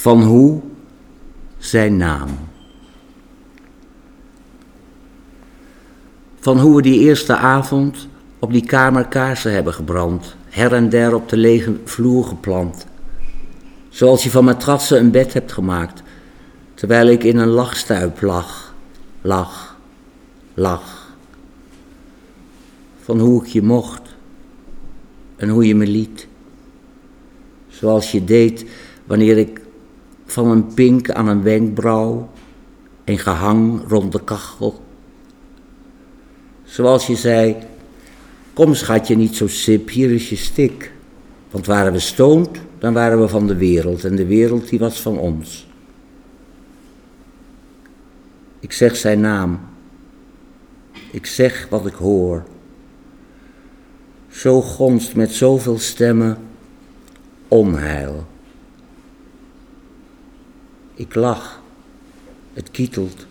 van hoe zijn naam. Van hoe we die eerste avond op die kamer kaarsen hebben gebrand, her en der op de lege vloer geplant. Zoals je van matrassen een bed hebt gemaakt, terwijl ik in een lachstuip lag, lag, lag. Van hoe ik je mocht en hoe je me liet. Zoals je deed wanneer ik van een pink aan een wenkbrauw en gehang rond de kachel. Zoals je zei, kom schatje niet zo sip, hier is je stik. Want waren we stoned, dan waren we van de wereld en de wereld die was van ons. Ik zeg zijn naam. Ik zeg wat ik hoor. Zo gonst met zoveel stemmen onheil. Ik lach. Het kietelt.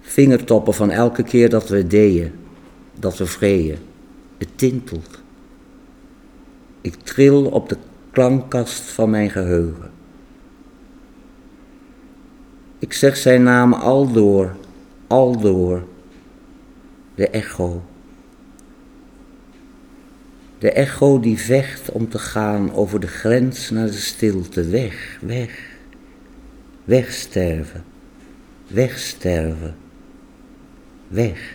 Vingertoppen van elke keer dat we deden, dat we vreeën. Het tintelt. Ik tril op de klankkast van mijn geheugen. Ik zeg zijn naam aldoor, aldoor. De echo. De echo die vecht om te gaan over de grens naar de stilte. Weg, weg. Wegsterven. Wegsterven. Weg.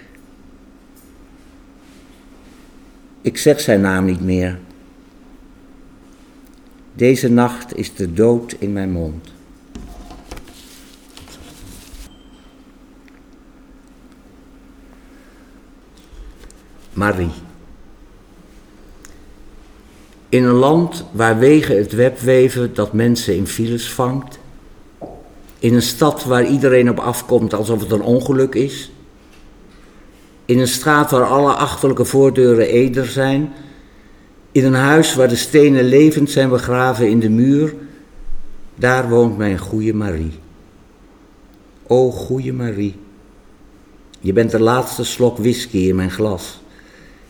Ik zeg zijn naam niet meer. Deze nacht is de dood in mijn mond. Marie. In een land waar wegen het web weven dat mensen in files vangt. In een stad waar iedereen op afkomt alsof het een ongeluk is. In een straat waar alle achterlijke voordeuren eder zijn. In een huis waar de stenen levend zijn begraven in de muur. Daar woont mijn goede Marie. O goede Marie. Je bent de laatste slok whisky in mijn glas.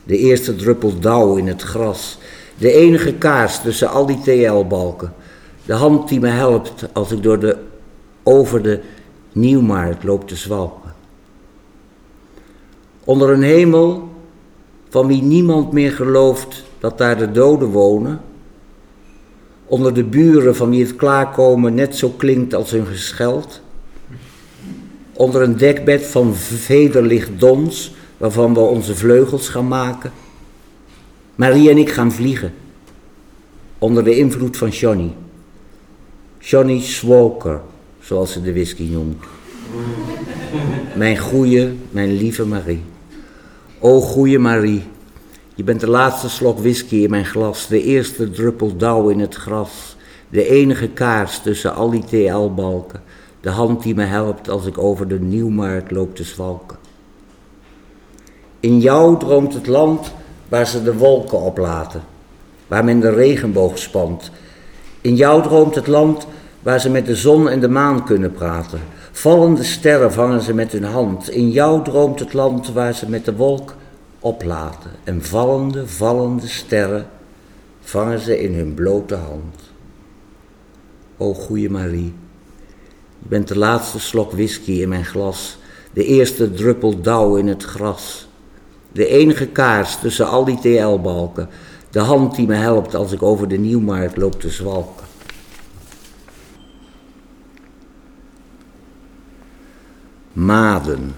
De eerste druppel dauw in het gras. De enige kaars tussen al die TL-balken. De hand die me helpt als ik door de, over de Nieuwmarkt loop te zwalken. Onder een hemel van wie niemand meer gelooft dat daar de doden wonen. Onder de buren van wie het klaarkomen net zo klinkt als hun gescheld. Onder een dekbed van vederlicht dons waarvan we onze vleugels gaan maken. Marie en ik gaan vliegen. Onder de invloed van Johnny. Johnny Swoker, zoals ze de whisky noemt. Mijn goeie, mijn lieve Marie. O goeie Marie, je bent de laatste slok whisky in mijn glas, de eerste druppel dauw in het gras, de enige kaars tussen al die TL-balken, de hand die me helpt als ik over de Nieuwmarkt loop te zwalken. In jou droomt het land waar ze de wolken oplaten, waar men de regenboog spant. In jou droomt het land waar ze met de zon en de maan kunnen praten. Vallende sterren vangen ze met hun hand. In jou droomt het land waar ze met de wolk oplaten. En vallende, vallende sterren vangen ze in hun blote hand. O goeie Marie, je bent de laatste slok whisky in mijn glas, de eerste druppel dauw in het gras. De enige kaars tussen al die TL-balken. De hand die me helpt als ik over de Nieuwmarkt loop te zwalken. Maden.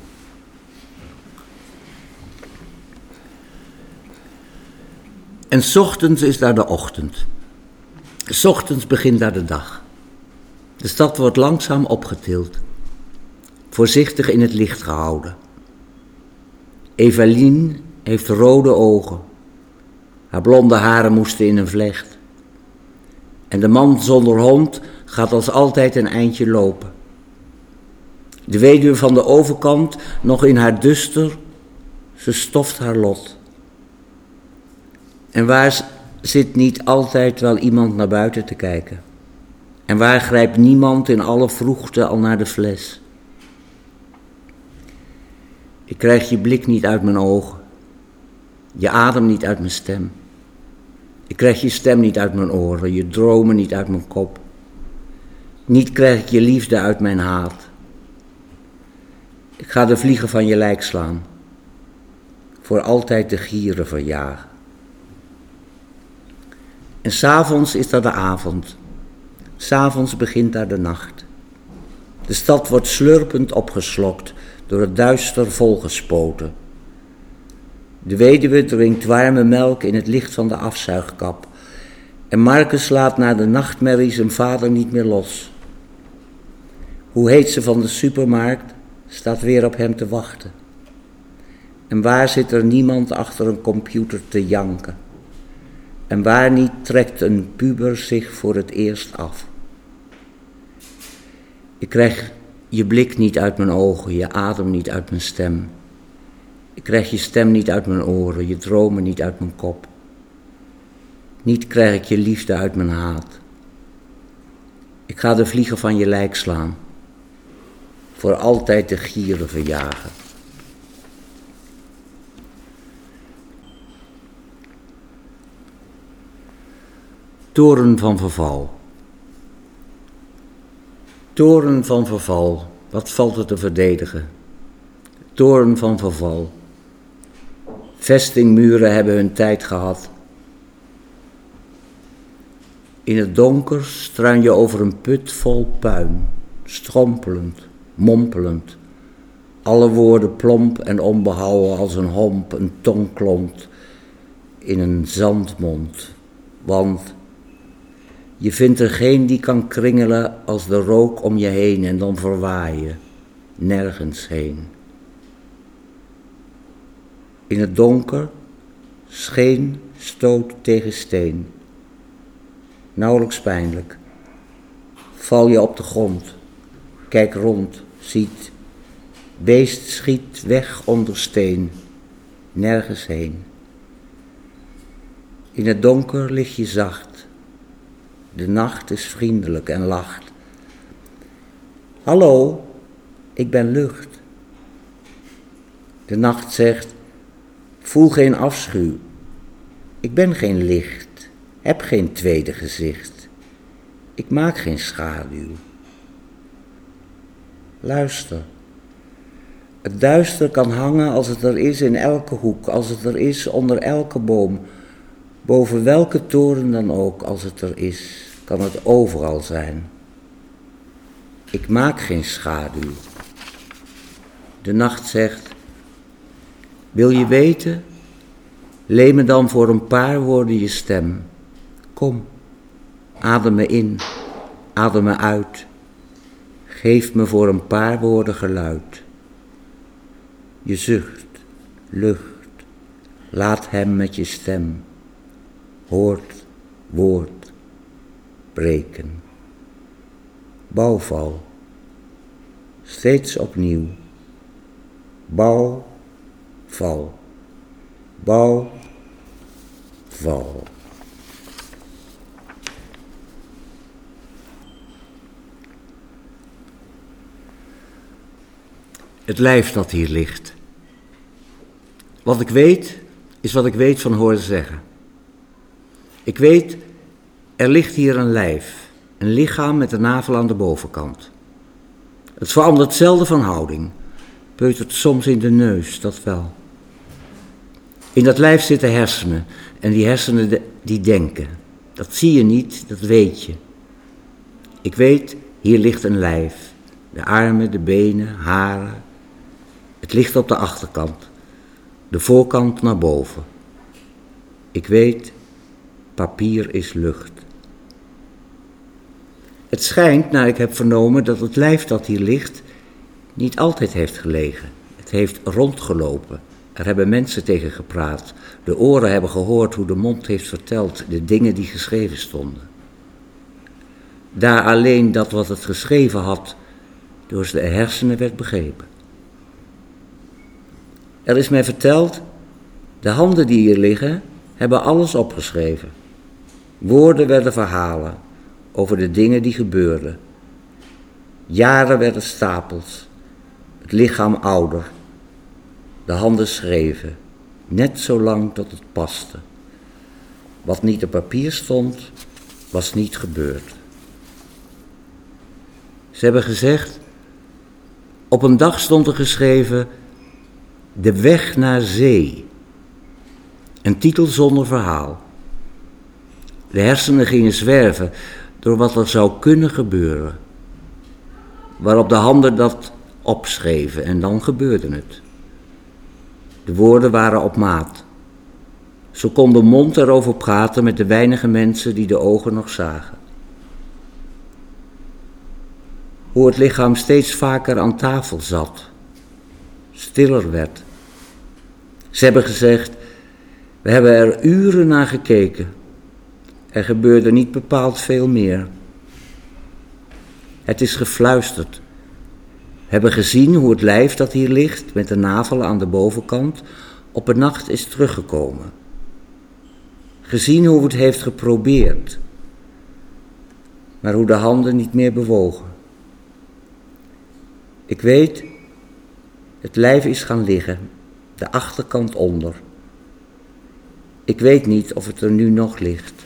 En ochtends is daar de ochtend. Ochtends begint daar de dag. De stad wordt langzaam opgetild. Voorzichtig in het licht gehouden. Evelien heeft rode ogen. Haar blonde haren moesten in een vlecht. En de man zonder hond gaat als altijd een eindje lopen. De weduwe van de overkant, nog in haar duster, ze stoft haar lot. En waar zit niet altijd wel iemand naar buiten te kijken? En waar grijpt niemand in alle vroegte al naar de fles? Ik krijg je blik niet uit mijn ogen, je adem niet uit mijn stem. Ik krijg je stem niet uit mijn oren, je dromen niet uit mijn kop. Niet krijg ik je liefde uit mijn haat. Ik ga de vliegen van je lijk slaan, voor altijd de gieren verjagen. En s'avonds is dat de avond, s'avonds begint daar de nacht. De stad wordt slurpend opgeslokt, door het duister volgespoten. De weduwe drinkt warme melk in het licht van de afzuigkap. En Marcus laat na de nachtmerrie zijn vader niet meer los. Hoe heet ze van de supermarkt staat weer op hem te wachten. En waar zit er niemand achter een computer te janken? En waar niet trekt een puber zich voor het eerst af? Ik krijg je blik niet uit mijn ogen, je adem niet uit mijn stem. Ik krijg je stem niet uit mijn oren, je dromen niet uit mijn kop. Niet krijg ik je liefde uit mijn haat. Ik ga de vliegen van je lijk slaan, voor altijd de gieren verjagen. Toren van verval. Toren van verval, wat valt er te verdedigen? Toren van verval. Vestingmuren hebben hun tijd gehad. In het donker struin je over een put vol puin, strompelend, mompelend. Alle woorden plomp en onbehouden als een homp, een tong klomt in een zandmond. Want je vindt er geen die kan kringelen als de rook om je heen en dan verwaaien, nergens heen. In het donker, scheen, stoot tegen steen. Nauwelijks pijnlijk. Val je op de grond, kijk rond, ziet. Beest schiet weg onder steen, nergens heen. In het donker lig je zacht. De nacht is vriendelijk en lacht. Hallo, ik ben lucht. De nacht zegt, Voel geen afschuw. Ik ben geen licht, heb geen tweede gezicht. Ik maak geen schaduw. Luister. Het duister kan hangen als het er is in elke hoek, als het er is onder elke boom, boven welke toren dan ook, als het er is, kan het overal zijn. Ik maak geen schaduw. De nacht zegt, wil je weten? Leen me dan voor een paar woorden je stem. Kom, adem me in, adem me uit. Geef me voor een paar woorden geluid. Je zucht, lucht, laat hem met je stem. Hoort, woord, breken. Bouwval, steeds opnieuw. Bouw, val. Bouw, val. Het lijf dat hier ligt. Wat ik weet, is wat ik weet van horen zeggen. Ik weet, er ligt hier een lijf, een lichaam met de navel aan de bovenkant. Het verandert zelden van houding, peutert soms in de neus, dat wel. In dat lijf zitten hersenen en die hersenen die denken. Dat zie je niet, dat weet je. Ik weet, hier ligt een lijf. De armen, de benen, haren. Het ligt op de achterkant. De voorkant naar boven. Ik weet, papier is lucht. Het schijnt, naar ik heb vernomen, dat het lijf dat hier ligt niet altijd heeft gelegen. Het heeft rondgelopen. Er hebben mensen tegen gepraat. De oren hebben gehoord hoe de mond heeft verteld de dingen die geschreven stonden. Daar alleen dat wat het geschreven had door de hersenen werd begrepen. Er is mij verteld, de handen die hier liggen hebben alles opgeschreven. Woorden werden verhalen over de dingen die gebeurden. Jaren werden stapels, het lichaam ouder de handen schreven, net zo lang tot het paste. Wat niet op papier stond, was niet gebeurd. Ze hebben gezegd, op een dag stond er geschreven, de weg naar zee. Een titel zonder verhaal. De hersenen gingen zwerven door wat er zou kunnen gebeuren. Waarop de handen dat opschreven en dan gebeurde het. De woorden waren op maat. Zo kon de mond erover praten met de weinige mensen die de ogen nog zagen. Hoe het lichaam steeds vaker aan tafel zat, stiller werd. Ze hebben gezegd, we hebben er uren naar gekeken. Er gebeurde niet bepaald veel meer. Het is gefluisterd. We hebben gezien hoe het lijf dat hier ligt, met de navel aan de bovenkant, op een nacht is teruggekomen. Gezien hoe het heeft geprobeerd, maar hoe de handen niet meer bewogen. Ik weet, het lijf is gaan liggen, de achterkant onder. Ik weet niet of het er nu nog ligt.